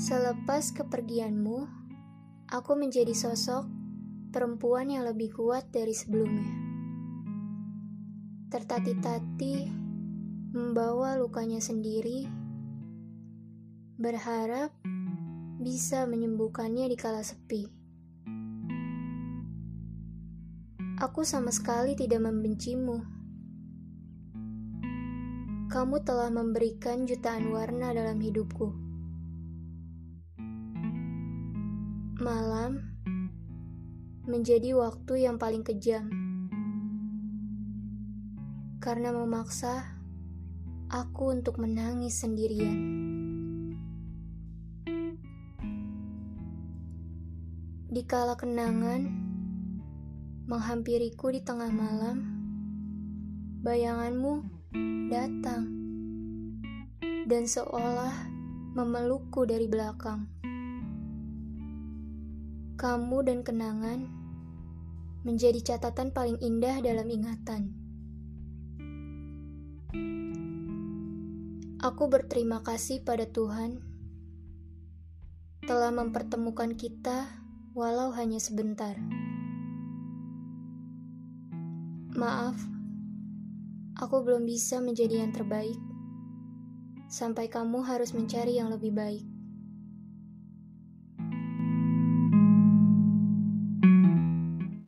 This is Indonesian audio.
Selepas kepergianmu, aku menjadi sosok perempuan yang lebih kuat dari sebelumnya. Tertati-tati, membawa lukanya sendiri, berharap bisa menyembuhkannya di kala sepi. Aku sama sekali tidak membencimu. Kamu telah memberikan jutaan warna dalam hidupku. Malam menjadi waktu yang paling kejam karena memaksa aku untuk menangis sendirian. Di kala kenangan menghampiriku di tengah malam, bayanganmu datang dan seolah memelukku dari belakang kamu dan kenangan menjadi catatan paling indah dalam ingatan. Aku berterima kasih pada Tuhan telah mempertemukan kita walau hanya sebentar. Maaf, aku belum bisa menjadi yang terbaik. Sampai kamu harus mencari yang lebih baik.